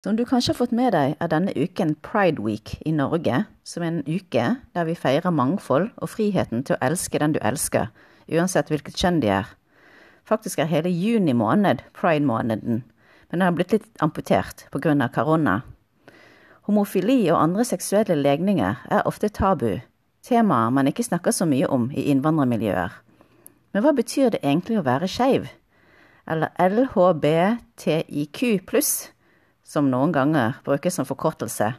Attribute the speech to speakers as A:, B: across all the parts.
A: Som du kanskje har fått med deg, er denne uken Pride Week i Norge, som er en uke der vi feirer mangfold og friheten til å elske den du elsker, uansett hvilket kjønn de er. Faktisk er hele juni måned pride-måneden, men den har blitt litt amputert av korona. Homofili og andre seksuelle legninger er ofte tabu, temaer man ikke snakker så mye om i innvandrermiljøer. Men hva betyr det egentlig å være skeiv? Eller LHBTIQ pluss? Som noen ganger brukes som forkortelse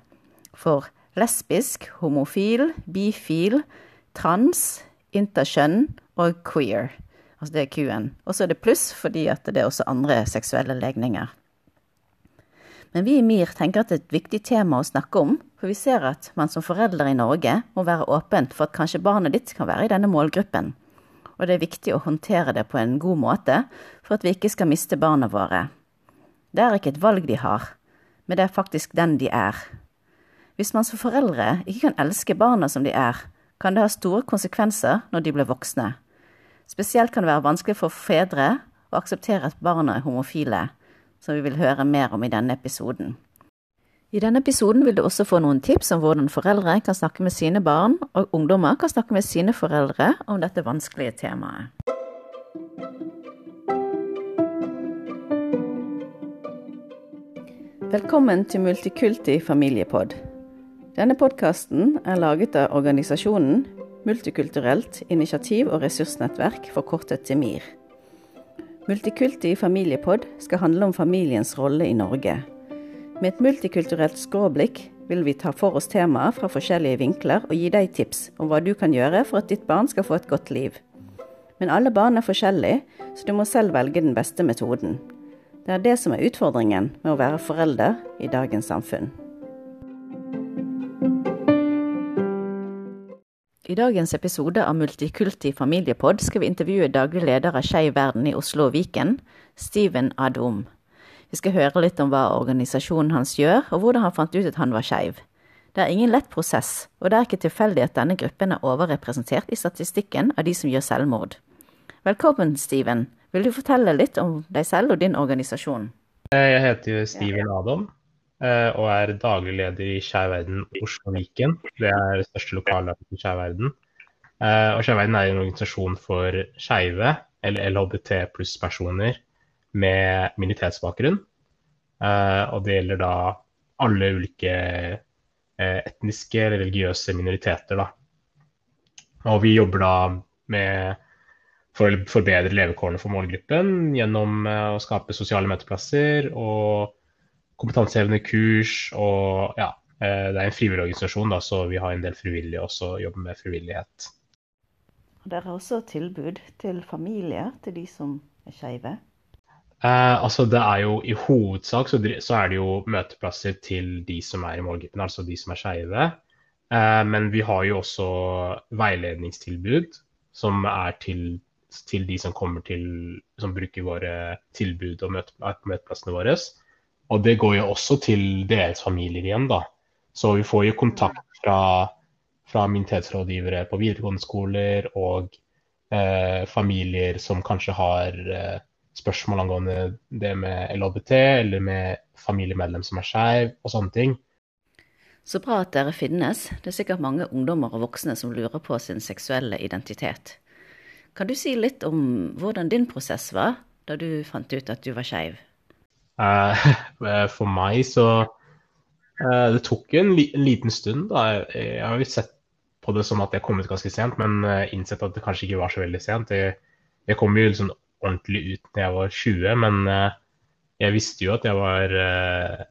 A: for lesbisk, homofil, bifil, trans, interkjønn og queer. Altså det er Q-en. Og så er det pluss fordi at det er også andre seksuelle legninger. Men vi i MIR tenker at det er et viktig tema å snakke om, for vi ser at man som forelder i Norge må være åpent for at kanskje barnet ditt kan være i denne målgruppen. Og det er viktig å håndtere det på en god måte for at vi ikke skal miste barna våre. Det er ikke et valg de har, men det er faktisk den de er. Hvis man som foreldre ikke kan elske barna som de er, kan det ha store konsekvenser når de blir voksne. Spesielt kan det være vanskelig for fedre å akseptere at barna er homofile, som vi vil høre mer om i denne episoden. I denne episoden vil du også få noen tips om hvordan foreldre kan snakke med sine barn, og ungdommer kan snakke med sine foreldre om dette vanskelige temaet. Velkommen til Multikulti familiepod. Denne podkasten er laget av organisasjonen Multikulturelt initiativ- og ressursnettverk, forkortet til MIR. Multikulti familiepod skal handle om familiens rolle i Norge. Med et multikulturelt skråblikk vil vi ta for oss temaer fra forskjellige vinkler og gi deg tips om hva du kan gjøre for at ditt barn skal få et godt liv. Men alle barn er forskjellige, så du må selv velge den beste metoden. Det er det som er utfordringen med å være forelder i dagens samfunn. I dagens episode av Multikulti familiepod skal vi intervjue daglig leder av Skeiv verden i Oslo og Viken, Steven Adom. Vi skal høre litt om hva organisasjonen hans gjør, og hvordan han fant ut at han var skeiv. Det er ingen lett prosess, og det er ikke tilfeldig at denne gruppen er overrepresentert i statistikken av de som gjør selvmord. Velkommen, Steven. Vil du fortelle litt om deg selv og din organisasjon?
B: Eh, jeg heter Steven Adam eh, og er daglig leder i Skeiv verden Oslo Viken. Det er det største lokallaget i Skeiv verden. Eh, og Skeiv verden er en organisasjon for skeive, eller LHBT pluss-personer med minoritetsbakgrunn. Og det gjelder da alle ulike etniske eller religiøse minoriteter. Da. Og vi jobber da med for å forbedre levekårene for målgruppen gjennom eh, å skape sosiale møteplasser og kompetansehevende kurs. Og ja, eh, det er en frivillig organisasjon, da, så vi har en del frivillige også jobber med frivillighet.
A: Dere har også tilbud til familier, til de som er skeive?
B: Eh, altså det er jo I hovedsak så, så, er det jo møteplasser til de som er i målgruppen, altså de som er skeive. Eh, men vi har jo også veiledningstilbud som er til til de som kommer til, som bruker våre tilbud og møteplassene våre. Og det går jo også til deres familier igjen, da. Så vi får jo kontakt fra, fra minoritetsrådgivere på videregående skoler og eh, familier som kanskje har eh, spørsmål angående det med LHBT, eller med familiemedlem som er skeiv, og sånne ting.
A: Så bra at dere finnes. Det er sikkert mange ungdommer og voksne som lurer på sin seksuelle identitet. Kan du si litt om hvordan din prosess var da du fant ut at du var skeiv?
B: Uh, for meg så uh, Det tok en, li en, liten stund. da. Jeg, har jo sett på det som at jeg kom ut ganske sent, men uh, innsett at det kanskje ikke var så veldig sent. Jeg, jeg kom jo liksom ordentlig ut da jeg var 20, men jeg visste jo at jeg var uh,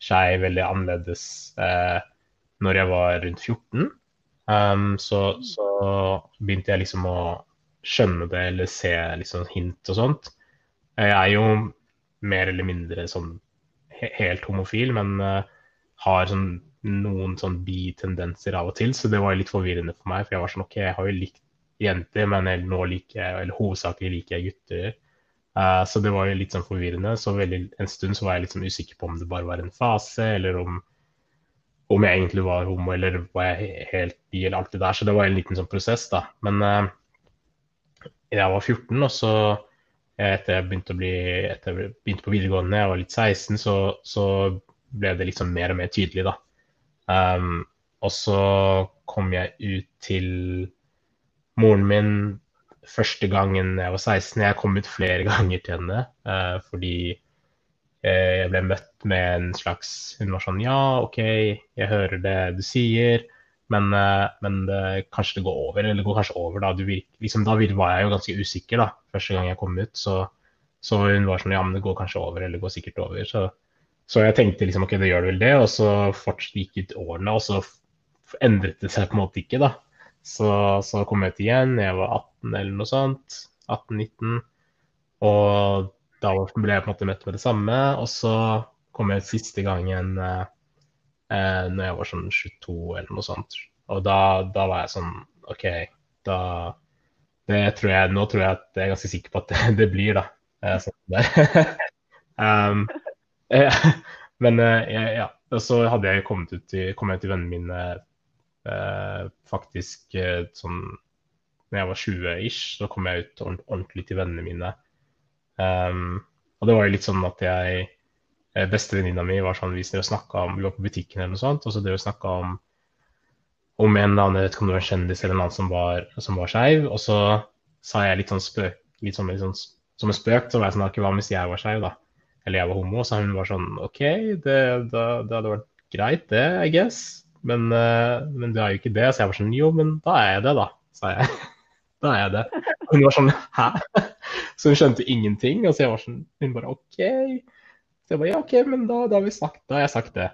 B: skeiv veldig annerledes når jeg var rundt 14. Um, så, så begynte jeg liksom å skjønne det eller se liksom hint og sånt. Jeg er jo mer eller mindre sånn helt homofil, men uh, har sånn noen sånn bi-tendenser av og til, så det var litt forvirrende for meg. For jeg var sånn OK, jeg har jo likt jenter, men nå liker jeg, eller hovedsakelig liker jeg gutter. Uh, så det var jo litt sånn forvirrende. Så veldig, en stund så var jeg litt sånn usikker på om det bare var en fase, eller om, om jeg egentlig var homo, eller var jeg helt bi, eller alt det der. Så det var en liten sånn prosess, da. Men uh, jeg var 14, og så etter jeg begynte, bli, etter jeg begynte på videregående, jeg var litt 16, så, så ble det liksom mer og mer tydelig, da. Um, og så kom jeg ut til moren min første gangen jeg var 16. Jeg kom ut flere ganger til henne uh, fordi uh, jeg ble møtt med en slags Hun var sånn Ja, OK, jeg hører det du sier, men, men det, kanskje det går over? Eller det går kanskje over, da. Virker, liksom, da var jeg jo ganske usikker, da, første gang jeg kom ut. Så, så, hun var sånn Ja, men det går kanskje over, eller det går sikkert over. Så, så jeg tenkte liksom OK, det gjør vel det. Og så fortsatt gikk ut årene, og så endret det seg på en måte ikke, da. Så, så kom jeg ut igjen, jeg var 18 eller noe sånt. 18-19. Og da ble jeg på en måte møtt med det samme. Og så kom jeg ut siste gangen eh, eh når jeg var sånn 22 eller noe sånt. Og da, da var jeg sånn OK, da tror jeg, Nå tror jeg at jeg er ganske sikker på at det, det blir, da. Eh, sånn um, eh, men eh, ja. Og så hadde jeg kommet ut til, kom til vennene mine Eh, faktisk eh, sånn når jeg var 20-ish, så kom jeg ut ordentlig til vennene mine. Um, og det var jo litt sånn at jeg Bestevenninna mi var sånn, vi snakka om Vi var på butikken eller noe sånt, og så det vi snakka om om en eller annen, vet ikke om det var en kjendis eller en annen som var, som var skeiv. Og så sa jeg litt sånn spøk, litt sånn, litt sånn, som en spøk, så var jeg sånn Hva hvis jeg var skeiv, da? Eller jeg var homo? Så hun var sånn OK, det, det, det hadde vært greit, det, I guess. Men, uh, men det er jo ikke det. Så jeg var sånn Jo, men da er jeg det, da, sa jeg. da er jeg det. Hun var sånn Hæ? Så hun skjønte ingenting. Og så jeg var sånn Hun bare OK. Så jeg bare Ja, OK, men da, da har vi sagt Da har jeg sagt det.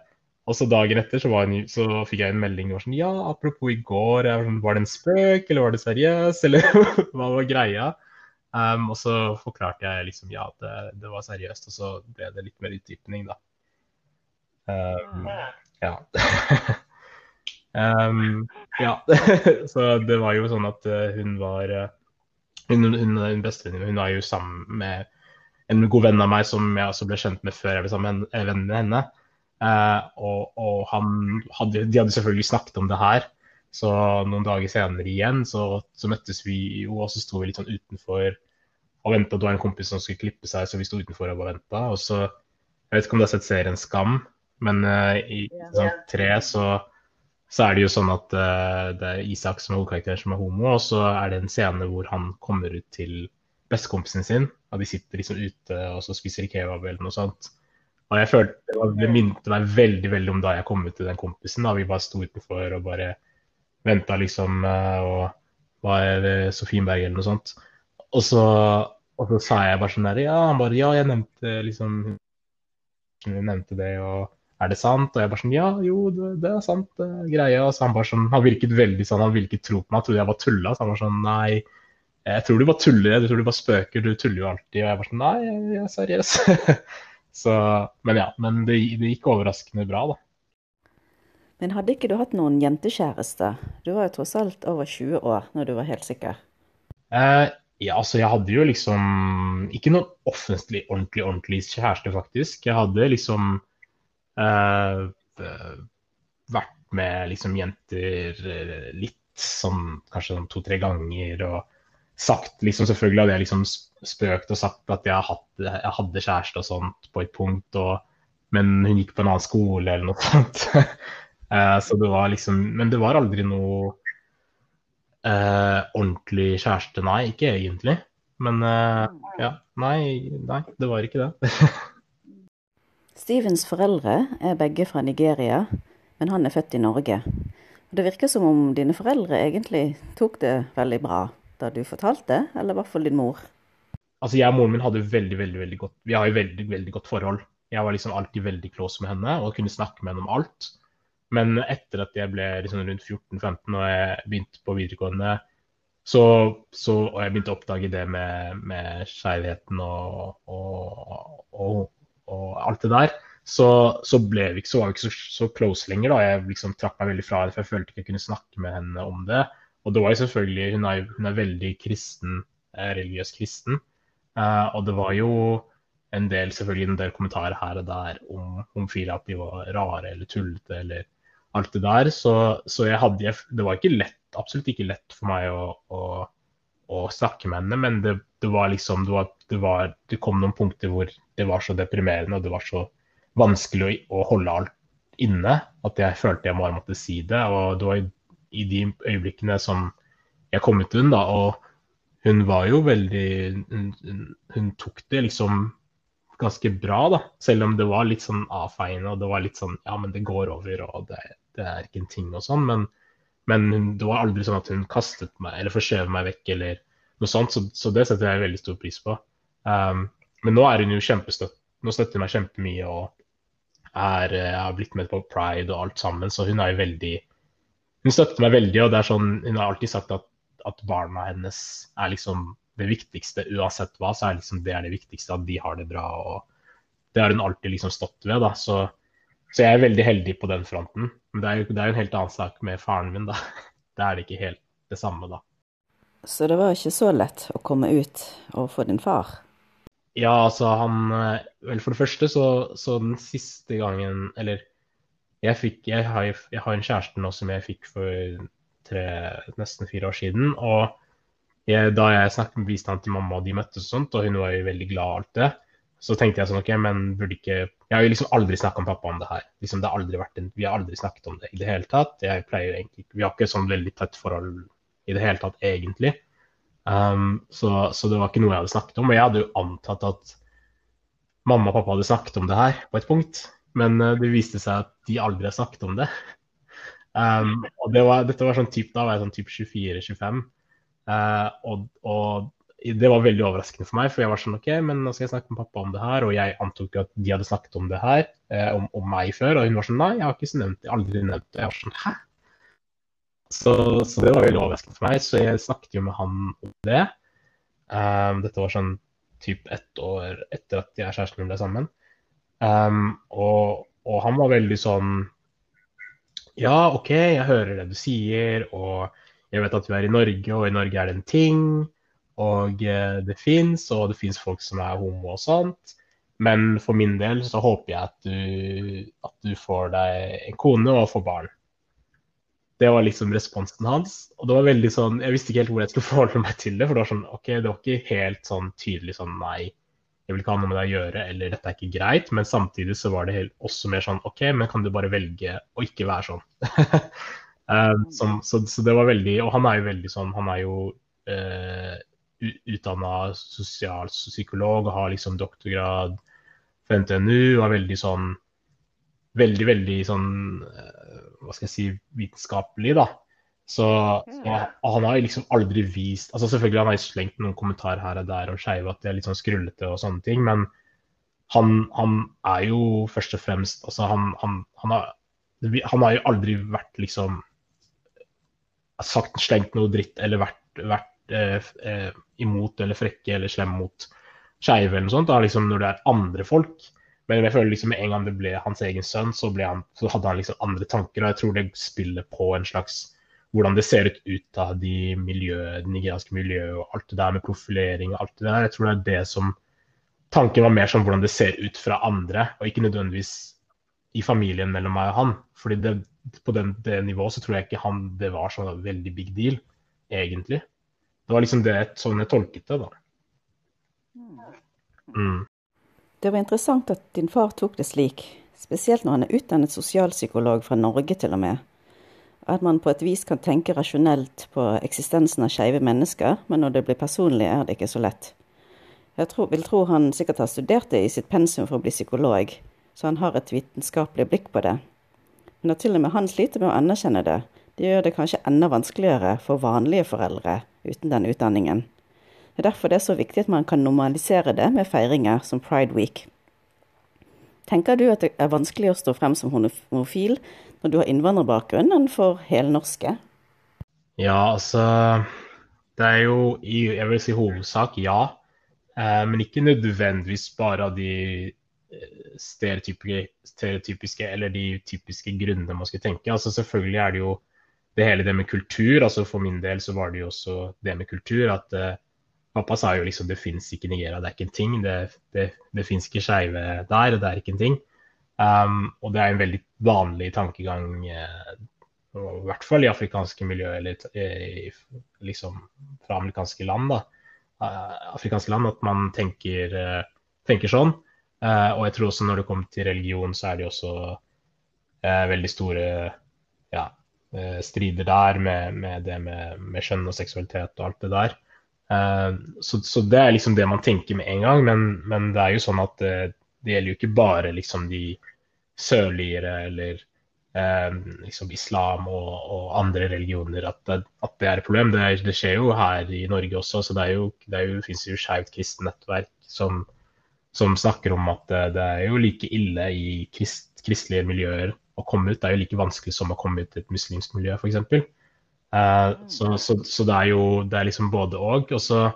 B: Og så dagen etter så, en, så fikk jeg en melding var sånn Ja, apropos i går, var, sånn, var det en spøk, eller var det seriøst, eller hva var greia? Um, og så forklarte jeg liksom ja, det, det var seriøst, og så ble det litt mer utdypning, da. Um, ja. Um, ja, så det var jo sånn at uh, hun var uh, Hun, hun, hun bestevenninna hun var jo sammen med en god venn av meg som jeg også ble kjent med før jeg ble sammen med en venn med henne. Eh, og, og hadde, de hadde selvfølgelig snakket om det her. Så noen dager senere igjen så, så møttes vi jo, og så sto vi litt sånn utenfor og venta. Det var en kompis som skulle klippe seg, så vi sto utenfor og venta. Og så Jeg vet ikke om du har sett serien Skam, men i sesong tre så så er det jo sånn at uh, det er Isak som er hovedkarakter som er homo, og så er det en scene hvor han kommer ut til bestekompisen sin, og de sitter liksom ute og så spiser kebab eller noe sånt. Og jeg følte Det, var, det meg veldig veldig om da jeg kom ut til den kompisen. da Vi bare sto utenfor og bare venta liksom uh, og var ved Sofienberg eller noe sånt. Og så, og så sa jeg bare sånn der Ja, han bare Ja, jeg nevnte liksom Jeg nevnte det, og er det sant? Og jeg bare sånn ja, jo, det, det er sant, det er greia. Og så han bare sånn, han virket veldig sånn, han ikke tro på meg, han trodde jeg var tulla. Så han var sånn nei, jeg tror du bare tuller, jeg tror du bare spøker, du tuller jo alltid. Og jeg var sånn nei, jeg er seriøs. så, men ja, men det, det, gikk overraskende bra, da.
A: Men hadde ikke du hatt noen jentekjæreste? Du var jo tross alt over 20 år når du var helt sikker.
B: Eh, ja, altså jeg hadde jo liksom ikke noen offentlig, ordentlig, ordentlig kjæreste, faktisk. Jeg hadde liksom eh, vært med liksom jenter eh, litt sånn kanskje sånn to-tre ganger og sagt liksom Selvfølgelig hadde jeg liksom spøkt og sagt at jeg hadde, jeg hadde kjæreste og sånt på et punkt, og, men hun gikk på en annen skole eller noe sånt. uh, så det var liksom Men det var aldri noe uh, ordentlig kjæreste, nei. Ikke egentlig. Men ja, nei, nei, det var ikke det.
A: Stevens foreldre er begge fra Nigeria, men han er født i Norge. Det virker som om dine foreldre egentlig tok det veldig bra da du fortalte, eller i hvert fall din mor.
B: Altså Jeg og moren min hadde veldig, veldig, veldig godt Vi har jo veldig, veldig godt forhold. Jeg var liksom alltid veldig close med henne og kunne snakke med henne om alt. Men etter at jeg ble liksom rundt 14-15 og jeg begynte på videregående, så, så, og jeg begynte å oppdage det med, med skjevheten og, og, og, og alt det der, så, så, ble vi ikke, så var vi ikke så, så, close lenger. da, Jeg liksom trakk meg veldig fra det, for jeg følte ikke jeg kunne snakke med henne om det. Og det var jo selvfølgelig, Hun er, hun er veldig kristen, eh, religiøs kristen. Uh, og det var jo en del selvfølgelig en del kommentarer her og der om homofile, at de var rare eller tullete eller alt det der. Så, så jeg hadde, det var ikke lett, absolutt ikke lett for meg å, å, å snakke med henne, men det, det var liksom det, var, det, var, det kom noen punkter hvor det var så deprimerende og det var så vanskelig å, å holde alt inne. At jeg følte jeg bare måtte si det. Og det var i, de øyeblikkene som jeg kom ut til henne, da, og hun var jo veldig hun, hun, tok det liksom ganske bra, da. Selv om det var litt sånn avfeiende, og det var litt sånn ja, men det går over, og det, det er ikke en ting og sånn. Men, men hun, det var aldri sånn at hun kastet meg eller forskjøv meg vekk eller noe sånt, så, så, det setter jeg veldig stor pris på. Um, men nå er hun jo kjempestøtt, nå støtter hun meg kjempemye og er, er har blitt med på pride og alt sammen, så hun er jo veldig Hun støtter meg veldig, og det er sånn, hun har alltid sagt at, at barna hennes er liksom det viktigste. Uansett hva, så er liksom det er det viktigste, at de har det bra. og Det har hun alltid liksom stått ved. da, så, så jeg er veldig heldig på den fronten. Men det er jo det er en helt annen sak med faren min, da. Det er det ikke helt det samme, da.
A: Så det var ikke så lett å komme ut overfor din far?
B: Ja, altså han eh, Vel, for det første så, så den siste gangen Eller jeg fikk jeg har, jeg har, en kjæreste nå som jeg fikk for tre, nesten fire år siden. Og jeg, da jeg snakket med bistand til mamma, og de møttes og sånt, og hun var jo veldig glad og alt det, så tenkte jeg sånn OK, men burde ikke Jeg har jo liksom aldri snakka med pappa om det her. Liksom, det har aldri vært en, vi har aldri snakket om det i det hele tatt. Jeg pleier egentlig Vi har ikke sånn veldig tett forhold i det hele tatt, egentlig. Um, så, så, det var ikke noe jeg hadde snakket om. Og jeg hadde jo antatt at mamma og pappa hadde snakket om det her på et punkt, men uh, det viste seg at de aldri har snakket om det. Um, og det var, dette var sånn typ, Da var jeg sånn type 24-25, uh, og, og, det var veldig overraskende for meg, for jeg var sånn OK, men nå skal jeg snakke med pappa om det her, og jeg antok at de hadde snakket om det her, uh, om, om, meg før, og hun var sånn Nei, jeg har ikke nevnt det, aldri nevnt det. Jeg var sånn Hæ? Så, så, det var veldig overraskende for meg. Så jeg snakket jo med han om det. Um, dette var sånn typ ett år etter at jeg og kjæresten min ble sammen. Um, og, og, han var veldig sånn Ja, OK, jeg hører det du sier, og jeg vet at du er i Norge, og i Norge er det en ting. Og uh, det fins, og det fins folk som er homo og sånt. Men for min del så håper jeg at du, at du får deg en kone og får barn. Det var liksom responsen hans. Og det var veldig sånn, Jeg visste ikke helt hvor jeg skulle forholde meg til det. For det var sånn, ok, det var ikke helt sånn tydelig sånn nei, jeg vil ikke ha noe med deg å gjøre, eller dette er ikke greit. Men samtidig så var det også mer sånn ok, men kan du bare velge å ikke være sånn? um, som, så, så, det var veldig Og han er jo veldig sånn, han er jo uh, utdanna sosialpsykolog og har liksom doktorgrad fra NTNU og er veldig sånn veldig, veldig sånn eh, Hva skal jeg si vitenskapelig, da. Så, så han har liksom aldri vist altså Selvfølgelig han har slengt noen kommentarer her og der og skeive at de er litt sånn skrullete og sånne ting, men han, han er jo først og fremst altså han, han, han, har, han har jo aldri vært liksom sagt, slengt noe dritt eller vært, vært eh, eh, imot eller frekke eller slem mot skeive eller noe sånt. Da, liksom når det er andre folk men jeg føler liksom med en gang det ble hans egen sønn, så, han, så, hadde han liksom andre tanker. Og jeg tror det spiller på en slags hvordan det ser ut ut av de miljøet, det nigerianske miljøet og alt det der med profilering og alt det der. Jeg tror det er det som Tanken var mer sånn hvordan det ser ut fra andre, og ikke nødvendigvis i familien mellom meg og han. Fordi det, på den, det nivået så tror jeg ikke han det var sånn veldig big deal, egentlig. Det var liksom det sånn jeg tolket det, da.
A: Mm. Det var interessant at din far tok det slik, spesielt når han er utdannet sosialpsykolog fra Norge til og med. At man på et vis kan tenke rasjonelt på eksistensen av skeive mennesker, men når det blir personlig, er det ikke så lett. Jeg tror, vil tro han sikkert har studert det i sitt pensum for å bli psykolog, så han har et vitenskapelig blikk på det. Men at til og med han sliter med å anerkjenne det, det gjør det kanskje enda vanskeligere for vanlige foreldre uten den utdanningen. Det er derfor det er så viktig at man kan normalisere det med feiringer som Pride Week. Tenker du at det er vanskelig å stå frem som homofil når du har innvandrerbakgrunn enn for helnorske?
B: Ja, altså Det er jo jeg vil si hovedsak ja. Eh, men ikke nødvendigvis bare av de eh, stereotypiske, stereotypiske, eller de typiske grunnene man skal tenke. Altså Selvfølgelig er det jo det hele det med kultur. altså For min del så var det jo også det med kultur. at eh, Pappa sa jo liksom det fins ikke Nigeria, det er ikke en ting. Det, det, det fins ikke skeive der, det er ikke en ting. Um, og det er en veldig vanlig tankegang, uh, i hvert fall i afrikanske miljø, eller i, liksom fra amerikanske land, da. Uh, afrikanske land, at man tenker, uh, tenker sånn. Og jeg tror også når det kommer til religion, så er det også uh, veldig store ja, strider der med, med det med, med, kjønn og seksualitet og alt det der. Så, så, det er liksom det man tenker med en gang, men, men det er jo sånn at det, det gjelder jo ikke bare liksom de sørligere eller liksom islam og, og, andre religioner at det, at det, er et problem. Det, det, skjer jo her i Norge også, så det, er jo, det er jo, finnes jo Skeivt kristent nettverk som som snakker om at det er jo like ille i krist, kristelige miljøer å komme ut. Det er jo like vanskelig som å komme ut i et muslimsk miljø, f.eks. Uh, eh, så, så, så, det er jo det er liksom både og. Og så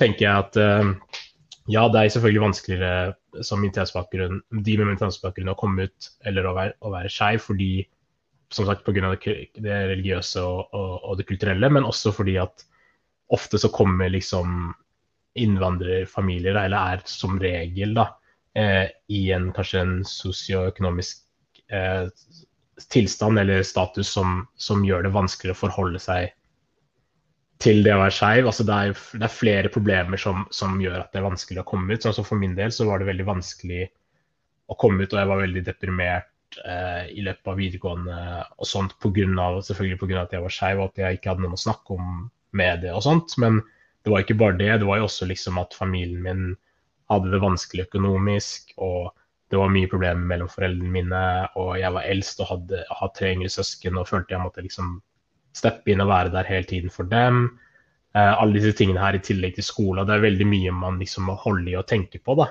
B: tenker jeg at uh, ja, det er selvfølgelig vanskeligere som minoritetsbakgrunn, de med minoritetsbakgrunn å komme ut eller å være, å være skeiv fordi som sagt pga. Det, det religiøse og, og, og, det kulturelle, men også fordi at ofte så kommer liksom innvandrerfamilier, eller er som regel da, eh, i en kanskje en sosioøkonomisk eh, tilstand eller status som, som, gjør det vanskeligere å forholde seg til det å være skeiv. Altså det, det, er flere problemer som, som, gjør at det er vanskelig å komme ut. Sånn som For min del så var det veldig vanskelig å komme ut, og jeg var veldig deprimert eh, i løpet av videregående og sånt, på grunn av, pga. at jeg var skeiv og at jeg ikke hadde noen å snakke om med det og sånt. Men det var ikke bare det, det var jo også liksom at familien min hadde det vanskelig økonomisk. og det var mye problemer mellom foreldrene mine, og jeg var eldst og hadde, hadde tre yngre søsken og følte jeg måtte liksom steppe inn og være der hele tiden for dem. Eh, alle disse tingene her i tillegg til skole. Det er veldig mye man liksom må holde i og tenke på, da,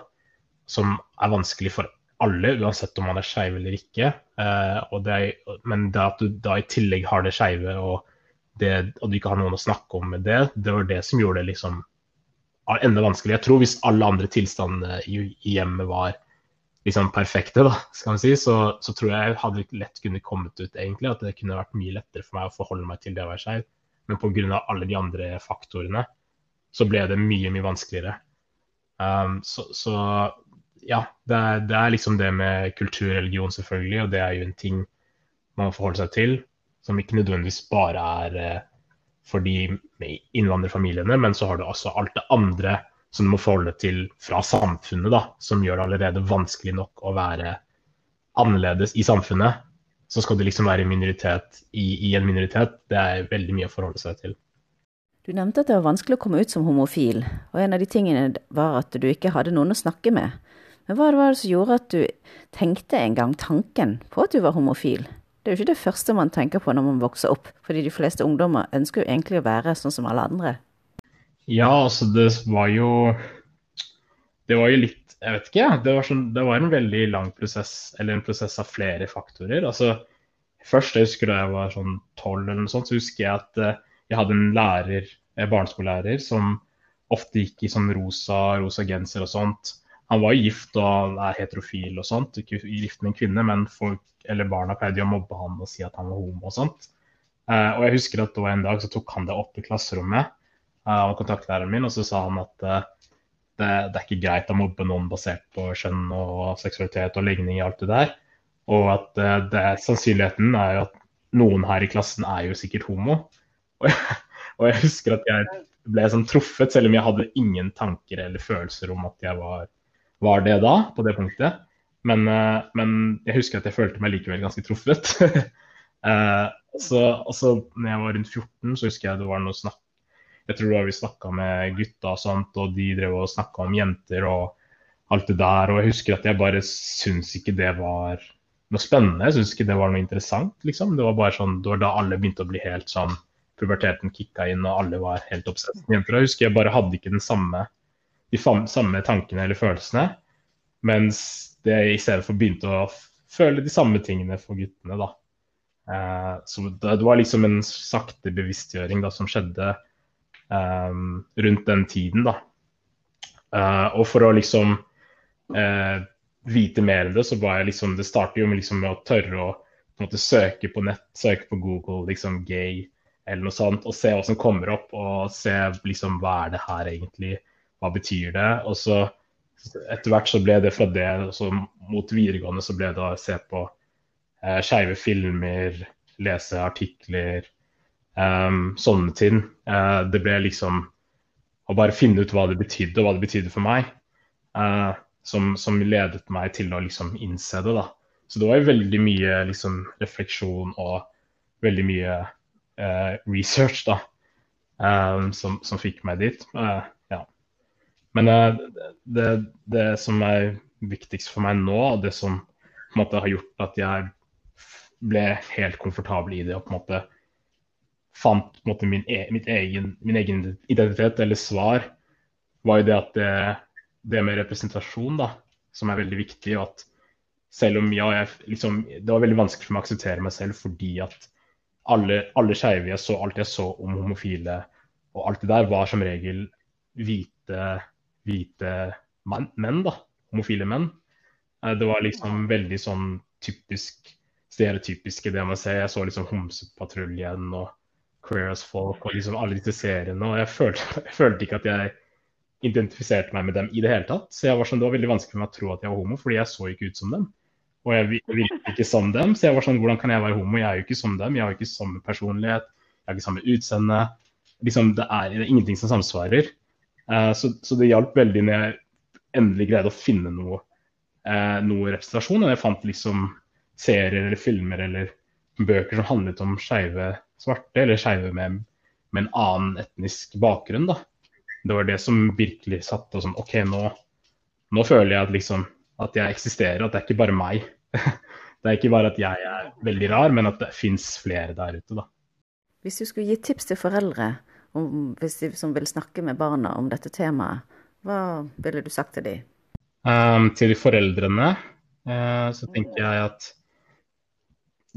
B: som er vanskelig for alle, uansett om man er skeiv eller ikke. Eh, det er, men det at du da i tillegg har det skeive og og, du ikke har noen å snakke om med det, det var det som gjorde det liksom enda vanskelig. Jeg tror hvis alle andre tilstander i, i hjemmet var liksom perfekte, da, skal man si, så, så, tror jeg hadde lett kunne kommet ut, egentlig. At det kunne vært mye lettere for meg å forholde meg til det å være skeiv. Men pga. alle de andre faktorene så ble det mye, mye vanskeligere. Um, så, så, ja, det er, det er, liksom det med kultur og religion, selvfølgelig, og det er jo en ting man må forholde seg til som ikke nødvendigvis bare er eh, for de innvandrerfamiliene, men så har du også alt det andre som du må forholde til fra samfunnet, da, som gjør det allerede vanskelig nok å være annerledes i samfunnet. Så skal du liksom være minoritet i, i en minoritet. Det er veldig mye å forholde seg til.
A: Du nevnte at det var vanskelig å komme ut som homofil, og en av de tingene var at du ikke hadde noen å snakke med. Men hva var det som gjorde at du tenkte en gang tanken på at du var homofil? Det er jo ikke det første man tenker på når man vokser opp, fordi de fleste ungdommer ønsker jo egentlig å være sånn som alle andre.
B: Ja, altså det var jo Det var jo litt Jeg vet ikke, det var, sånn, det var en veldig lang prosess, eller en prosess av flere faktorer. Altså Først, jeg husker da jeg var sånn tolv eller noe sånt, så husker jeg at eh, jeg hadde en lærer, en barneskolelærer som ofte gikk i sånn rosa, rosa genser og sånt. Han var gift og er heterofil og sånt, ikke gift med en kvinne, men folk eller barna pleide å mobbe han og si at han var homo og sånt. Uh, og jeg husker at det var en dag så tok han det opp i klasserommet av kontaktlæreren min, og så sa han at uh, det, det, er ikke greit å mobbe noen basert på kjønn og seksualitet og legning og alt det der. Og at det, sannsynligheten er jo at noen her i klassen er jo sikkert homo. Og jeg, og jeg husker at jeg ble sånn truffet, selv om jeg hadde ingen tanker eller følelser om at jeg var, var det da, på det punktet. Men, men, jeg husker at jeg følte meg likevel ganske truffet. så, så når jeg var rundt 14, så husker jeg det var noe snakk Jeg tror da vi snakka med gutta sånt, og de drev og snakka om jenter og alt det der. Og jeg husker at jeg bare syns ikke det var noe spennende. Jeg syns ikke det var noe interessant, liksom. Det var bare sånn, det var da alle begynte å bli helt sånn Puberteten kicka inn, og alle var helt obsess med jenter. Jeg husker jeg bare hadde ikke den samme, de samme tankene eller følelsene. Mens det i stedet for begynte å føle de samme tingene for guttene. da. Eh, så det, var liksom en sakte bevisstgjøring da, som skjedde rundt den tiden. da. Eh, og for å liksom eh, vite mer om det, så var jeg liksom Det startet jo med, liksom, med å tørre å på måte, søke på nett, søke på Google, liksom gay eller noe sånt, og se hva som kommer opp, og se liksom hva er det her egentlig, hva betyr det? Og så etter hvert så ble det fra det så mot videregående så ble det å se på eh, skeive filmer, lese artikler, um, sånne ting. Uh, det ble liksom å bare finne ut hva det betydde, og hva det betydde for meg. Uh, som, som, ledet meg til å liksom innse det. da. Så det var veldig mye liksom, refleksjon og veldig mye uh, research da, um, som, som, fikk meg dit. Ja. Men det, det, som er viktigst for meg nå, og det som på en måte har gjort at jeg ble helt komfortabel i det og på en måte fant på en måte, min, e egen, min, egen, identitet eller svar, var jo det at det, det, med representasjon, da, som er veldig viktig. og at selv om ja, jeg, liksom, Det var veldig vanskelig for meg å akseptere meg selv fordi at alle, alle skeive jeg så, alt jeg så om homofile og alt det der, var som regel hvite, hvite menn, da. Homofile menn. Eh, det var liksom veldig sånn typisk stereotypiske det man ser. Jeg så liksom Homsepatruljen og Queer as Folk og liksom alle disse seriene. Og jeg følte, jeg følte, ikke at jeg identifiserte meg med dem i det hele tatt. Så jeg var sånn, det var veldig vanskelig for meg å tro at jeg var homo, fordi jeg så ikke ut som dem. Og jeg virket ikke som dem. Så jeg var sånn, hvordan kan jeg være homo? Jeg er jo ikke som dem. Jeg har ikke samme personlighet. Jeg har ikke samme utseende. Liksom, det, er, det er ingenting som samsvarer. Uh, så, så, det hjalp veldig når jeg endelig greide å finne noe, uh, noe representasjon. Og jeg fant liksom serier eller filmer eller bøker som handlet om skeive svarte, eller skeive med, med, en annen etnisk bakgrunn. da. Det var det som virkelig satte sånn OK, nå, nå føler jeg at, liksom, at jeg eksisterer, at det er ikke bare meg. det er ikke bare at jeg er veldig rar, men at det fins flere der ute, da.
A: Hvis du skulle gi tips til foreldre om, de, som vil snakke med barna om dette temaet, hva ville du sagt til dem?
B: Um, til foreldrene uh, så tenker jeg at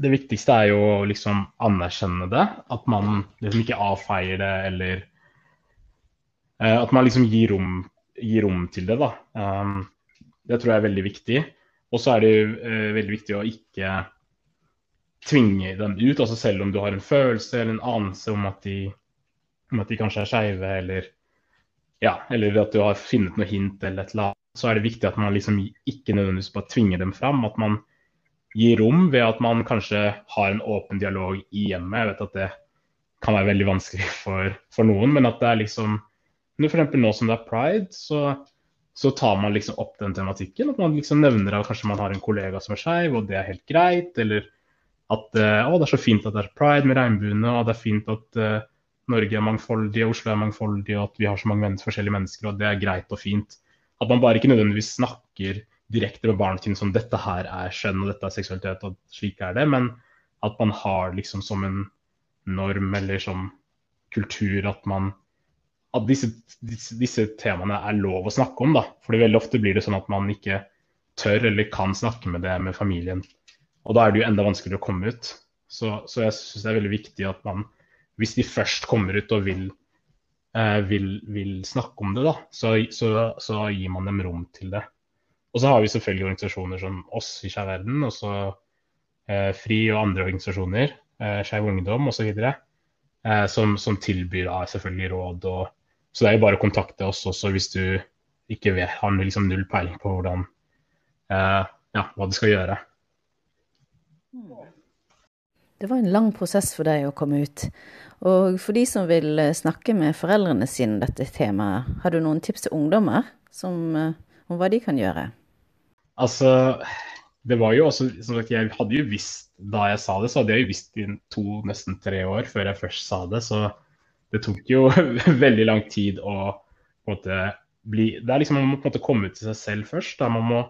B: det viktigste er jo å liksom anerkjenne det. At man liksom ikke avfeier det, eller uh, At man liksom gir rom, gir rom til det, da. Um, det tror jeg er veldig viktig. Og så er det uh, veldig viktig å ikke tvinge dem ut. altså Selv om du har en følelse eller en anelse om at de, om at de kanskje er skeive, eller, ja, eller at du har funnet noe hint eller et eller annet, så er det viktig at man liksom ikke nødvendigvis bare tvinger dem fram. At man gi rom ved at man kanskje har en åpen dialog i hjemmet. Jeg vet at det kan være veldig vanskelig for, for noen, men at det er liksom F.eks. nå som det er pride, så, så, tar man liksom opp den tematikken. At man liksom nevner at kanskje man har en kollega som er skeiv, og det er helt greit. Eller at uh, å, det er så fint at det er pride med regnbuene, og det er fint at uh, Norge er mangfoldig, og Oslo er mangfoldig, og at vi har så mange forskjellige mennesker, og det er greit og fint. At man bare ikke nødvendigvis snakker direkte med barnet sine som dette her er skjønn og dette er seksualitet og slik er det, men at man har liksom som en norm eller som kultur at man at disse, disse, disse temaene er lov å snakke om. da, fordi Veldig ofte blir det sånn at man ikke tør eller kan snakke med det med familien. Og Da er det jo enda vanskeligere å komme ut. Så, så jeg syns det er veldig viktig at man, hvis de først kommer ut og vil, eh, vil, vil snakke om det, da, så, så, så, gir man dem rom til det. Og så har vi selvfølgelig organisasjoner som oss i Skeiv Verden, og så eh, FRI og andre organisasjoner, eh, Skeiv Ungdom osv., eh, som, som tilbyr da, selvfølgelig råd. Og, så det er jo bare å kontakte oss også hvis du ikke vet, har liksom null peiling på hvordan, eh, ja, hva du skal gjøre.
A: Det var en lang prosess for deg å komme ut. Og for de som vil eh, snakke med foreldrene sine dette temaet, har du noen tips til ungdommer som, eh, om hva de kan gjøre?
B: Altså, det var jo også som sagt, Jeg hadde jo visst da jeg sa det, så hadde jeg jo visst i to, nesten tre år før jeg først sa det. Så det tok jo veldig lang tid å på en måte bli Det er liksom Man må på en måte komme ut til seg selv først. da Man må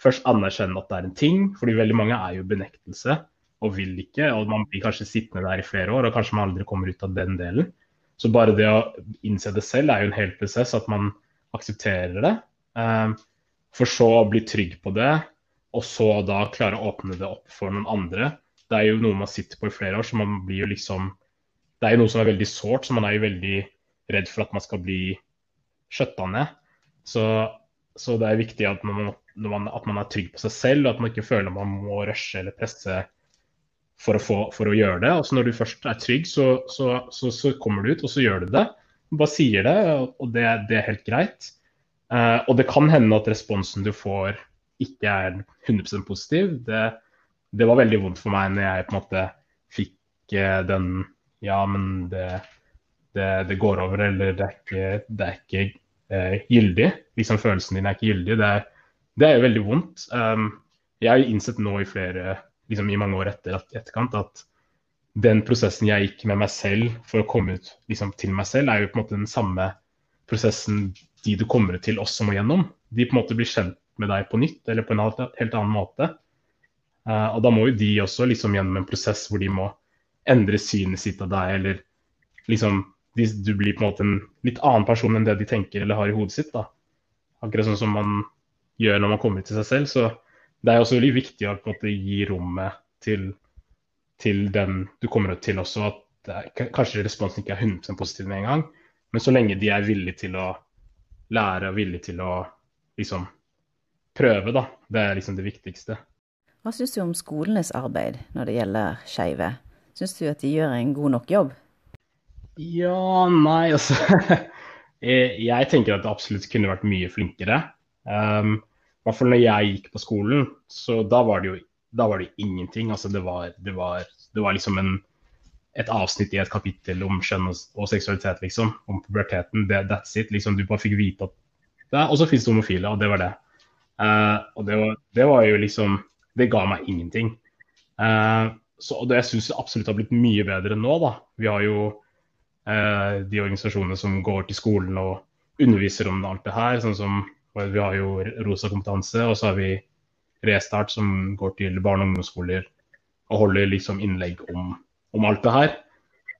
B: først anerkjenne at det er en ting. fordi veldig mange er jo benektelse og vil ikke. Og man blir kanskje sittende der i flere år, og kanskje man aldri kommer ut av den delen. Så bare det å innse det selv er jo en hel prosess, at man aksepterer det. Um, for så å bli trygg på det, og så da klare å åpne det opp for noen andre. Det er jo noe man sitter på i flere år, så man blir jo liksom Det er jo noe som er veldig sårt, så man er jo veldig redd for at man skal bli skjøtta ned. Så, så, det er viktig at man, at man, er trygg på seg selv, og at man ikke føler man må rushe eller presse for å, få, for å gjøre det. Altså Når du først er trygg, så, så, så, kommer du ut, og så gjør du det. Du bare sier det, og det, det er helt greit. Uh, og det kan hende at responsen du får ikke er 100% positiv. Det, det, var veldig vondt for meg når jeg på en måte fikk uh, den Ja, men det, det, det, går over, eller det er ikke, det er ikke uh, gyldig. Liksom Følelsen din er ikke gyldig. Det er det er jo veldig vondt. Um, jeg har jo innsett nå i flere, liksom i mange år etter at, etterkant at den prosessen jeg gikk med meg selv for å komme ut liksom, til meg selv, er jo på en måte den samme prosessen de du kommer til også må gjennom. De på en måte blir kjent med deg på nytt, eller på en helt annen måte. Uh, og da må jo de også liksom gjennom en prosess hvor de må endre synet sitt av deg, eller liksom Du blir på en måte en litt annen person enn det de tenker eller har i hodet sitt. da. Akkurat sånn som man gjør når man kommer til seg selv. Så det er også veldig viktig å på en måte gi rommet til, til den du kommer til også. At kanskje responsen ikke er 100 positiv med en gang, men så lenge de er villige til å lære og villig til å liksom prøve, da. Det er liksom det viktigste.
A: Hva syns du om skolenes arbeid når det gjelder skeive? Syns du at de gjør en god nok jobb?
B: Ja, nei, altså Jeg tenker at det absolutt kunne vært mye flinkere. Um, I hvert fall når jeg gikk på skolen, så da var det jo da var det ingenting. Altså det var, det var, det var liksom en, et avsnitt i et kapittel om kjønn og, og seksualitet, liksom. Om puberteten. Det, that's it. Liksom, du bare fikk vite at det, Og så finnes det homofile, og det var det. Uh, og det var, det var, jo liksom Det ga meg ingenting. Uh, så det, jeg syns absolutt har blitt mye bedre nå, da. Vi har jo uh, de organisasjonene som går til skolen og underviser om alt det her. sånn som Vi har jo Rosa kompetanse, og så har vi Restart som går til barne- og ungdomsskoler og holder liksom innlegg om, om, alt det her.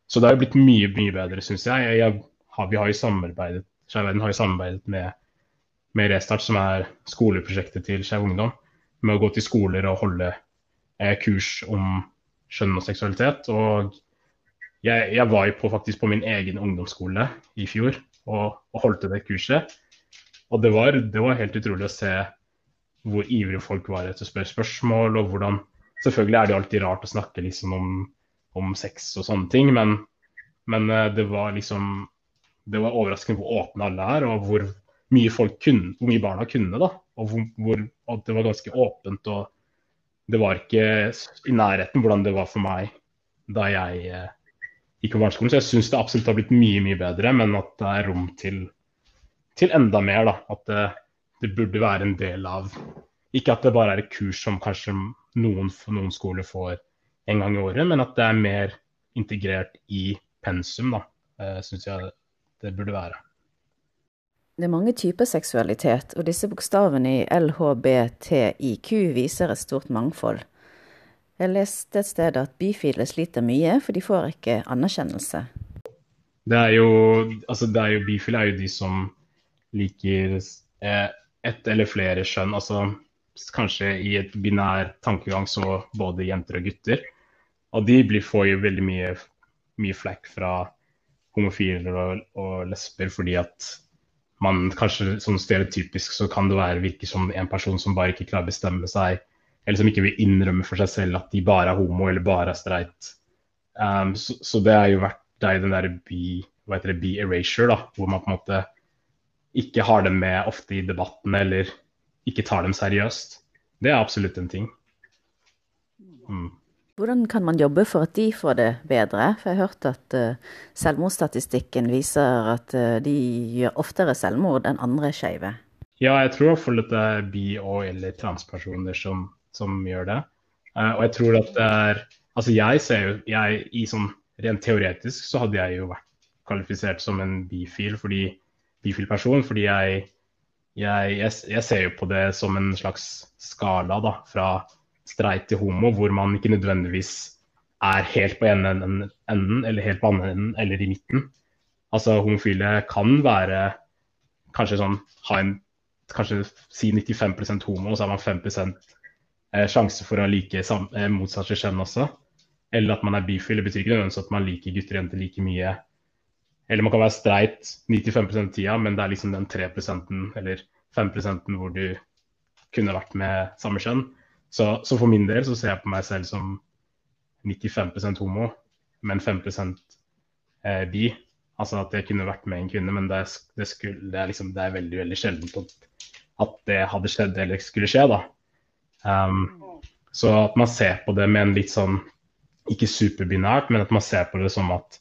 B: Så det har jo blitt mye, mye bedre, syns jeg. jeg, jeg har, vi har jo samarbeidet Skeiv har jo samarbeidet med med Restart, som er skoleprosjektet til Skeiv Ungdom, med å gå til skoler og holde eh, kurs om kjønn og seksualitet. Og jeg, jeg var jo på, faktisk på min egen ungdomsskole i fjor og, og holdt det kurset. Og det var, det var, helt utrolig å se hvor ivrige folk var etter å spørre spørsmål, og hvordan Selvfølgelig er det alltid rart å snakke liksom om, om sex og sånne ting, men, men eh, det var liksom Det var overraskende hvor åpne alle er, og hvor mye folk kunne, hvor mye barna kunne. da, og hvor, hvor, at det var ganske åpent. og Det var ikke i nærheten hvordan det var for meg da jeg eh, gikk på barneskolen. Så jeg syns det absolutt har blitt mye mye bedre, men at det er rom til, til enda mer. da, At det, det, burde være en del av Ikke at det bare er et kurs som kanskje noen, noen skoler får en gang i året, men at det er mer integrert i pensum, da, eh, syns jeg det burde være.
A: Det er mange typer seksualitet, og disse bokstavene i LHBTIQ viser et stort mangfold. Jeg leste et sted at bifile sliter mye, for de får ikke anerkjennelse.
B: Det er jo, altså det er jo Bifile er jo de som liker eh, ett eller flere kjønn. Altså kanskje i et binær tankegang så både jenter og gutter. Og de blir, får jo veldig mye, mye flekk fra homofile og, og lesber fordi at man kanskje sånn stereotypisk så kan det være virke som en person som bare ikke klarer å bestemme seg, eller som ikke vil innrømme for seg selv at de bare er homo eller bare er streit. Um, så, så, det har jo vært det den derre be-erasure, da, hvor man på en måte ikke har dem med ofte i debatten eller ikke tar dem seriøst. Det er absolutt en ting.
A: Mm. Hvordan kan man jobbe for at de får det bedre? For jeg har hørt at uh, selvmordsstatistikken viser at uh, de gjør oftere selvmord enn andre skeive.
B: Ja, jeg tror iallfall at det er bi- og eller transpersoner som, som gjør det. Uh, og jeg tror at det er Altså jeg ser jo jeg, i sånn Rent teoretisk så hadde jeg jo vært kvalifisert som en bifil fordi bifil person, fordi jeg, jeg, jeg, jeg ser jo på det som en slags skala da, fra streit til homo, hvor man ikke nødvendigvis er helt på ene enden, eller helt på andre enden, eller i midten. Altså homofile kan være kanskje sånn ha en kanskje si 95% homo, og så har man 5 eh, sjanse for å like eh, motsatte kjønn også. Eller at man er bifil. Det betyr ikke nødvendigvis at man liker gutter og jenter like mye. Eller man kan være streit 95 av tida, men det er liksom den 3% eller 5% hvor du kunne vært med samme kjønn. Så, så, for min del så ser jeg på meg selv som 95% homo, men 5 eh, bi. Altså at jeg kunne vært med en kvinne, men det, det, skulle, det, er, liksom, det er, veldig veldig sjeldent at, at, det hadde skjedd eller skulle skje. da. Um, så at man ser på det med en litt sånn ikke superbinært, men at man ser på det som at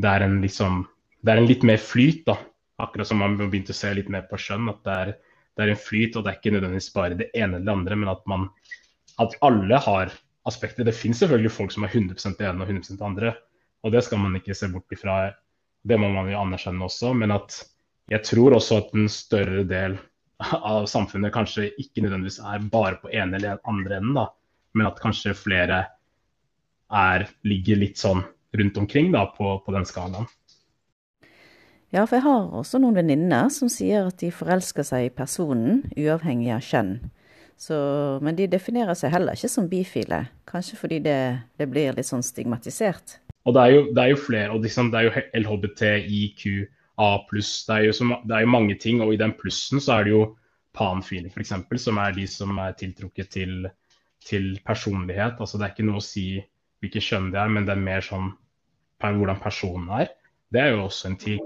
B: det er en, liksom, det er en litt mer flyt. da. Akkurat som man begynte å se litt mer på skjønn. At det er, det er en flyt, og det er ikke nødvendigvis bare det ene eller det andre, men at, man, at alle har aspekter. Det finnes selvfølgelig folk som er 100 det ene og 100 det andre, og det skal man ikke se bort ifra. Det må man jo anerkjenne også, men at jeg tror også at en større del av samfunnet kanskje ikke nødvendigvis er bare på ene eller andre enden, da, men at kanskje flere er, ligger litt sånn rundt omkring da, på, på den skalaen.
A: Ja, for jeg har også noen venninner som sier at de forelsker seg i personen, uavhengig av kjønn. Så, men de definerer seg heller ikke som bifile, kanskje fordi det, det blir litt sånn stigmatisert.
B: Og det er jo, det er jo flere, og liksom, det er jo LHBTIQA pluss, det, det, er jo mange ting. Og i den plussen så er det jo panfile, f.eks., som er de som er tiltrukket til, til personlighet. Altså det er ikke noe å si hvilket kjønn det er, men det er mer sånn hvordan personen er. Det er jo også en ting.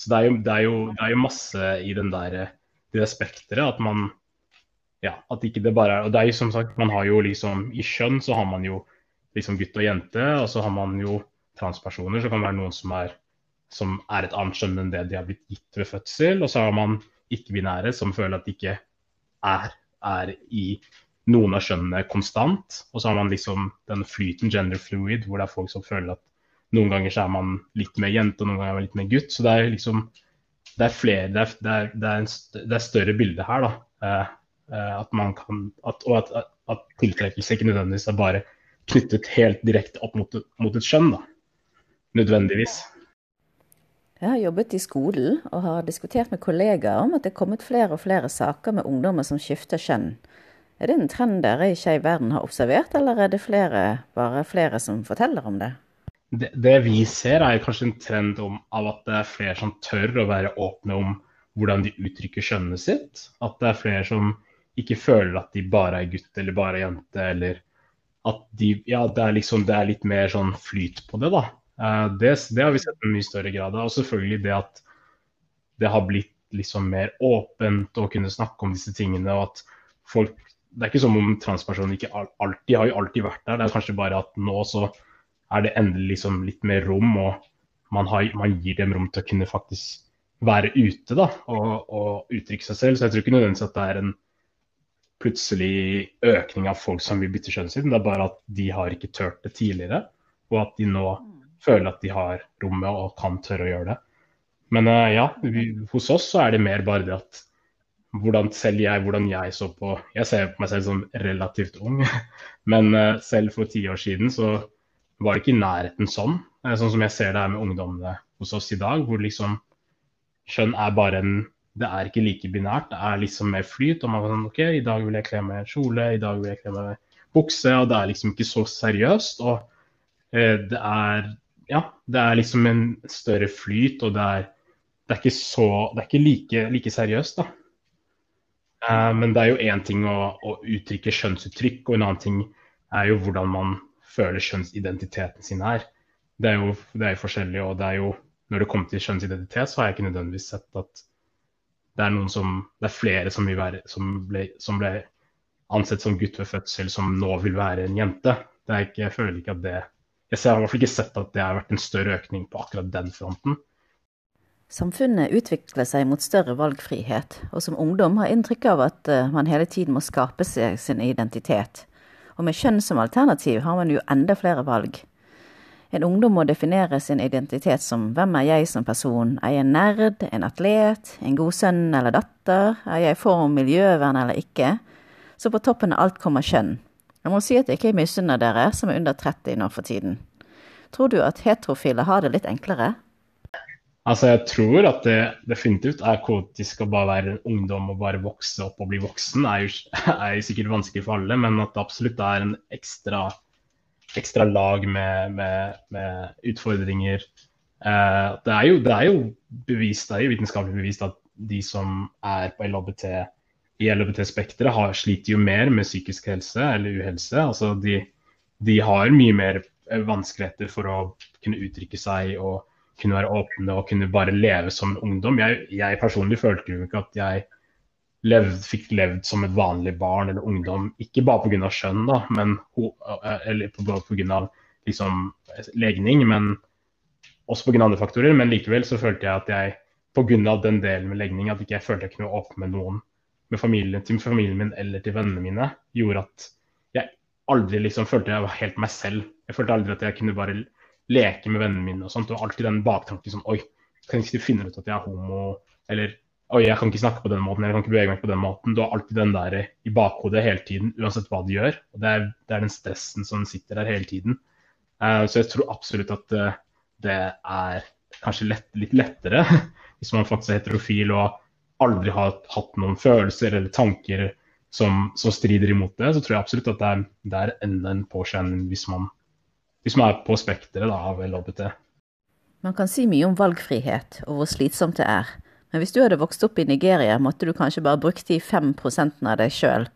B: Så det er jo, det er jo, det er jo masse i den der, det spekteret at man ja, at ikke det bare er Og det er jo som sagt, man har jo liksom I kjønn så har man jo liksom gutt og jente, og så har man jo transpersoner. Så kan det være noen som er, som er et annet kjønn enn det de har blitt gitt ved fødsel. Og så har man ikke-binære som føler at de ikke er, er i noen av kjønnene konstant. Og så har man liksom den flyten gender fluid, hvor det er folk som føler at noen ganger så er man litt mer jente, og noen ganger er man litt mer gutt. Så det er liksom det er flere, det er, det er, en, det er større bilde her, da. Eh, eh, at man kan, at, og at, at, tiltrekkelse ikke nødvendigvis er bare knyttet helt direkte opp mot, mot et skjønn, da. Nødvendigvis.
A: Jeg har jobbet i skolen og har diskutert med kollegaer om at det er kommet flere og flere saker med ungdommer som skifter kjønn. Er det en trend dere i Skeiv verden har observert, eller er det flere, bare flere som forteller om det?
B: Det, det, vi ser, er kanskje en trend om, av at det er flere som tør å være åpne om hvordan de uttrykker kjønnet sitt. At det er flere som ikke føler at de bare er gutt eller bare er jente, eller at de Ja, det er liksom det er litt mer sånn flyt på det, da. Eh, det, det har vi sett i mye større grad. Og selvfølgelig det at det har blitt liksom mer åpent å kunne snakke om disse tingene, og at folk Det er ikke som om transpersoner ikke alltid har jo alltid vært der, det er kanskje bare at nå så er det endelig liksom litt mer rom, og man, har, man, gir dem rom til å kunne faktisk være ute da, og, og uttrykke seg selv. Så jeg tror ikke nødvendigvis at det er en plutselig økning av folk som vil bytte kjønnet sitt, det er bare at de har ikke turt det tidligere, og at de nå føler at de har rommet og kan tørre å gjøre det. Men uh, ja, vi, hos oss så er det mer bare det at hvordan selv jeg, hvordan jeg så på Jeg ser på meg selv som relativt ung, men uh, selv for ti år siden så var det ikke i nærheten sånn. Eh, sånn som jeg ser det her med ungdommene hos oss i dag, hvor liksom kjønn er bare en Det er ikke like binært, det er liksom mer flyt. Og man kan sånn OK, i dag vil jeg kle meg kjole, i dag vil jeg kle meg bukse. Og det er liksom ikke så seriøst. Og eh, det er Ja, det er liksom en større flyt, og det er, det er ikke så Det er ikke like, like seriøst, da. Eh, men det er jo én ting å, å uttrykke skjønnsuttrykk, og en annen ting er jo hvordan man føler kjønnsidentiteten sin er. Det er jo, det er forskjellig, og det er jo når det kommer til kjønnsidentitet, så har jeg ikke nødvendigvis sett at det er noen som Det er flere som, være, som, ble, som ble, ansett som gutt ved fødsel, som nå vil være en jente. Ikke, jeg føler ikke at det Jeg har i hvert fall ikke sett at det har vært en større økning på akkurat den fronten.
A: Samfunnet utvikler seg mot større valgfrihet, og som ungdom har inntrykk av at eh, man hele tiden må skape seg sin identitet. Og med kjønn som alternativ har man jo enda flere valg. En ungdom må definere sin identitet som hvem er jeg som person, er jeg en nerd, en atlet, en god sønn eller datter, er jeg for miljøvern eller ikke? Så på toppen av alt kommer kjønn. Jeg må si at jeg ikke misunner dere som er under 30 nå for tiden. Tror du at heterofile har det litt enklere?
B: Altså, Jeg tror at det definitivt er kaotisk å bare være ungdom og bare vokse opp og bli voksen. er jo, er jo sikkert vanskelig for alle, men at det absolutt er en ekstra, ekstra lag med, med, med utfordringer. Eh, det, er jo, det, er jo, bevist, det er jo vitenskapelig bevist at de som er på LHBT, i LHBT-spekteret, sliter jo mer med psykisk helse eller uhelse. Altså, de, de har mye mer vanskeligheter for å kunne uttrykke seg og kunne være åpne og kunne bare leve som ungdom. Jeg, jeg personlig følte jo ikke at jeg levd, fikk levd som et vanlig barn eller ungdom, ikke bare pga. kjønn, da, men, eller pga. Liksom, legning, men også pga. andre faktorer. Men likevel så følte jeg at jeg pga. den delen med legning at ikke jeg følte jeg kunne åpne med noen med familien, til familien min eller til vennene mine, gjorde at jeg aldri liksom følte jeg var helt meg selv. Jeg følte aldri at jeg kunne bare leke med vennene mine og sånt. Og alltid den baktanken sånn Oi, kan ikke de finne ut at jeg er homo? Eller Oi, jeg kan ikke snakke på den måten, jeg kan ikke bevege meg på den måten. Du har alltid den der i bakhodet hele tiden, uansett hva du gjør. Og det er, det er den stressen som sitter der hele tiden. Uh, så jeg tror absolutt at uh, det er kanskje lett, litt lettere hvis man faktisk er heterofil og aldri har hatt noen følelser eller tanker som, som strider imot det, så tror jeg absolutt at det er, det er enda en påkjenning hvis man, hvis som er på spekteret av LHBT.
A: Man kan si mye om valgfrihet og hvor slitsomt det er. Men hvis du hadde vokst opp i Nigeria, måtte du kanskje bare brukt de fem prosentene av deg sjøl.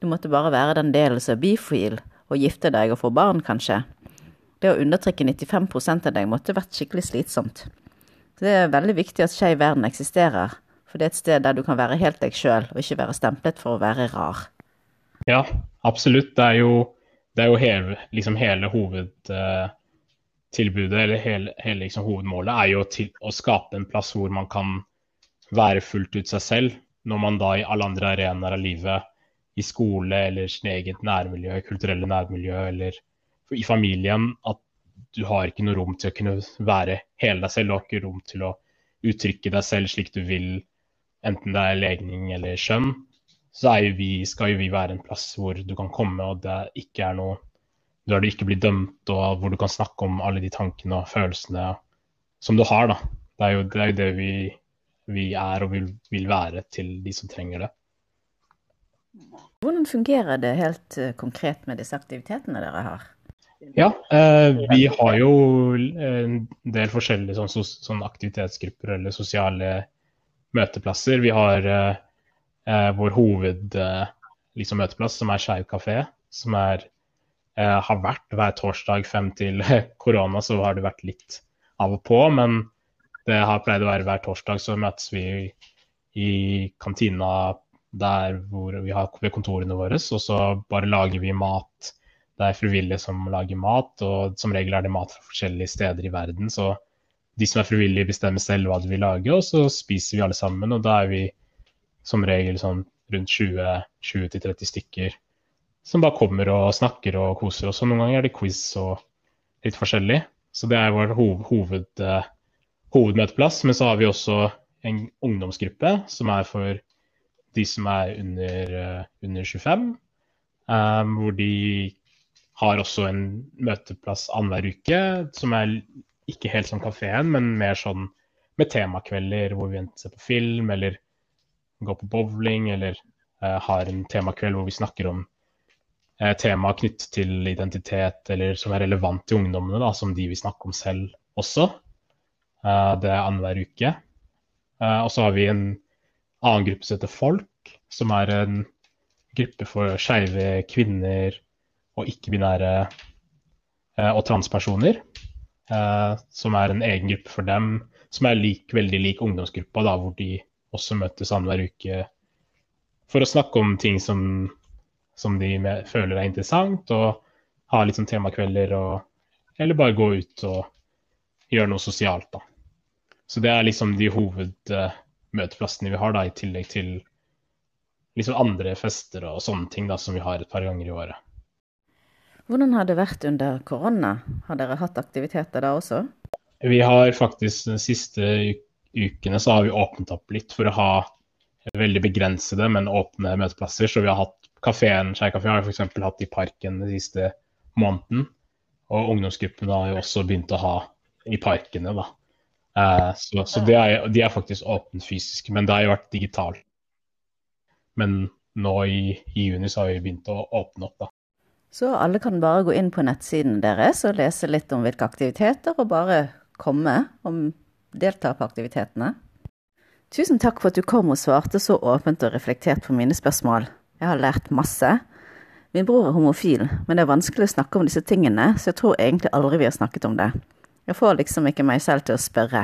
A: Du måtte bare være den delen som er bifil, og gifte deg og få barn, kanskje. Det å undertrykke 95% av deg måtte vært skikkelig slitsomt. Det er veldig viktig at skeiv verden eksisterer, for det er et sted der du kan være helt deg sjøl, og ikke være stemplet for å være rar.
B: Ja, absolutt. Det er jo, det er jo hele, liksom hele hovedtilbudet, eller hele, hele liksom hovedmålet, er jo til å skape en plass hvor man kan være fullt ut seg selv, når man da i alle andre arenaer av livet, i skole eller sin eget nærmiljø, kulturelle nærmiljø eller i familien, at du har ikke noe rom til å kunne være hele deg selv. Har ikke rom til å uttrykke deg selv slik du vil, enten det er legning eller skjønn. Så vi, skal jo vi være en plass hvor du kan komme, og det ikke er noe Der du ikke blir dømt, og hvor du kan snakke om alle de tankene og følelsene som du har. da. Det er jo det, er jo det vi, vi, er og vil, vil være til de som trenger det.
A: Hvordan fungerer det helt eh, konkret med disse aktivitetene dere har?
B: Ja, eh, vi har jo en del forskjellige sånn, sånn aktivitetsgrupper eller sosiale møteplasser. Vi har eh, eh vår hoved eh, liksom, møteplass, som er Skeiv kafé. Som er, eh, har vært hver torsdag frem til korona, så har det vært litt av og på. Men det har pleid å være hver torsdag, så møtes vi i kantina der hvor vi har ved kontorene våre, og så bare lager vi mat det er frivillige som lager mat, og som regel er det mat fra forskjellige steder i verden. Så de som er frivillige, bestemmer selv hva de vil lage, og så spiser vi alle sammen. Og da er vi som regel sånn rundt 20-30 stykker som bare kommer og snakker og koser oss. Og noen ganger er det quiz og litt forskjellig. Så det er vår hov hoved, uh, hovedmøteplass. Men så har vi også en ungdomsgruppe som er for de som er under, uh, under 25. Um, hvor de har også en møteplass annenhver uke, som er ikke helt som kafeen, men mer sånn med temakvelder hvor vi enten ser på film eller går på bowling, eller uh, har en temakveld hvor vi snakker om uh, tema knyttet til identitet, eller som er relevant til ungdommene, da, som de vil snakke om selv også. Uh, det er annenhver uke. og så har vi en annen gruppe som heter Folk, som er en gruppe for skeive kvinner, og ikke-binære eh, og transpersoner. Eh, som er en egen gruppe for dem, som er lik, veldig lik ungdomsgruppa, da, hvor de også møtes annenhver uke for å snakke om ting som, som de med, føler er interessant, og ha litt sånn temakvelder, og, eller bare gå ut og gjøre noe sosialt. da. Så det er liksom de hovedmøteplassene vi har, da, i tillegg til liksom andre fester og sånne ting da, som vi har et par ganger i året.
A: Hvordan har det vært under korona? Har dere hatt aktiviteter da også?
B: Vi har faktisk den siste ukene så har vi åpnet opp litt for å ha veldig begrensede, men åpne møteplasser. Så vi har hatt kafeen, Skei-kafé har f.eks. hatt i parken den siste måneden. Og ungdomsgruppene har jo også begynt å ha i parkene, da. Eh, så, så de, er, de, er, faktisk åpent fysisk, men det har jo vært digitalt. Men nå i, i juni så har vi begynt å åpne opp, da.
A: Så alle kan bare gå inn på nettsiden deres og lese litt om hvilke aktiviteter, og bare komme og delta på aktivitetene. Tusen takk for at du kom og svarte så åpent og reflektert på mine spørsmål. Jeg har lært masse. Min bror er homofil, men det er vanskelig å snakke om disse tingene, så jeg tror egentlig aldri vi har snakket om det. Jeg får liksom ikke meg selv til å spørre.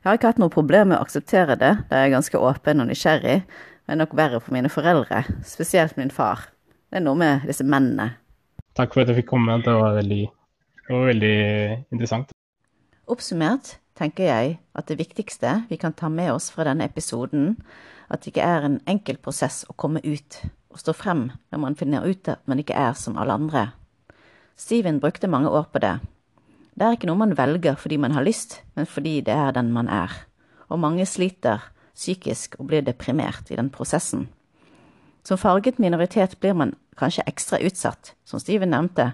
A: Jeg har ikke hatt noe problem med å akseptere det, da jeg er ganske åpen og nysgjerrig, men nok verre for mine foreldre, spesielt min far. Det er noe med disse mennene.
B: Takk for at jeg fikk komme. Det var veldig, det var veldig interessant.
A: Oppsummert, tenker jeg at det viktigste vi kan ta med oss fra denne episoden, at det ikke er en enkel prosess å komme ut og stå frem når man finner ut at man ikke er som alle andre. Steven brukte mange år på det. Det er ikke noe man velger fordi man har lyst, men fordi det er den man er. Og mange sliter psykisk og blir deprimert i den prosessen. Som farget minoritet blir man kanskje ekstra utsatt, som Steven nevnte,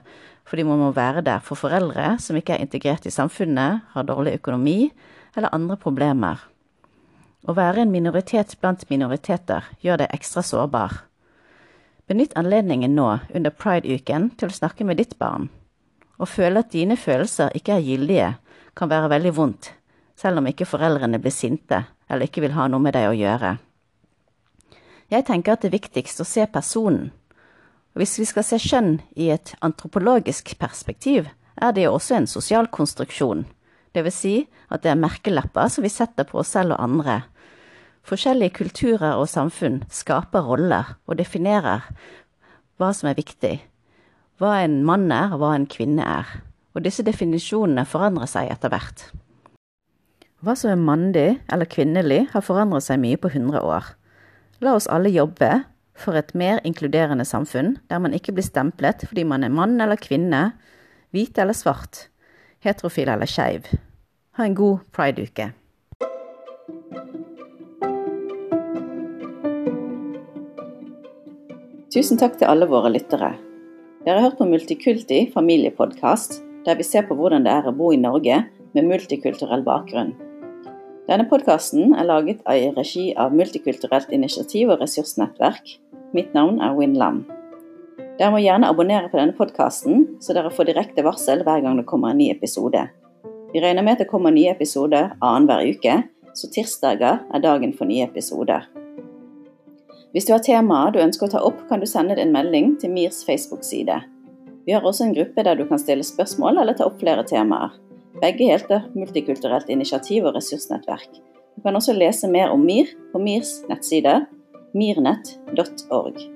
A: fordi man må være der for foreldre som ikke er integrert i samfunnet, har dårlig økonomi eller andre problemer. Å være en minoritet blant minoriteter gjør deg ekstra sårbar. Benytt anledningen nå under pride-uken til å snakke med ditt barn. Å føle at dine følelser ikke er gyldige, kan være veldig vondt, selv om ikke foreldrene blir sinte eller ikke vil ha noe med deg å gjøre. Jeg tenker at det er viktigst å se personen. Hvis vi skal se kjønn i et antropologisk perspektiv, er det jo også en sosial konstruksjon. Vil si at det er merkelapper som vi setter på oss selv og andre. Forskjellige kulturer og samfunn skaper roller og definerer hva som er viktig. Hva en mann er, og hva en kvinne er. Og disse definisjonene forandrer seg etter hvert. Hva som er mandig eller kvinnelig, har forandret seg mye på 100 år. La oss alle jobbe for et mer inkluderende samfunn, der man ikke blir stemplet fordi man er mann eller kvinne, hvit eller svart, heterofil eller skeiv. Ha en god prideuke. Tusen takk til alle våre lyttere. Dere har hørt på Multikulti familiepodkast, der vi ser på hvordan det er å bo i Norge med multikulturell bakgrunn. Denne podkasten er laget i regi av Multikulturelt initiativ og ressursnettverk. Mitt navn er Win Lam. Dere må gjerne abonnere på denne podkasten, så dere får direkte varsel hver gang det kommer en ny episode. Vi regner med at det kommer nye episoder annenhver uke, så tirsdager er dagen for nye episoder. Hvis du har temaer du ønsker å ta opp, kan du sende en melding til MIRs Facebook-side. Vi har også en gruppe der du kan stille spørsmål eller ta opp flere temaer. Begge heter Multikulturelt initiativ og ressursnettverk. Du kan også lese mer om MIR på MIRs nettside mirnett.org.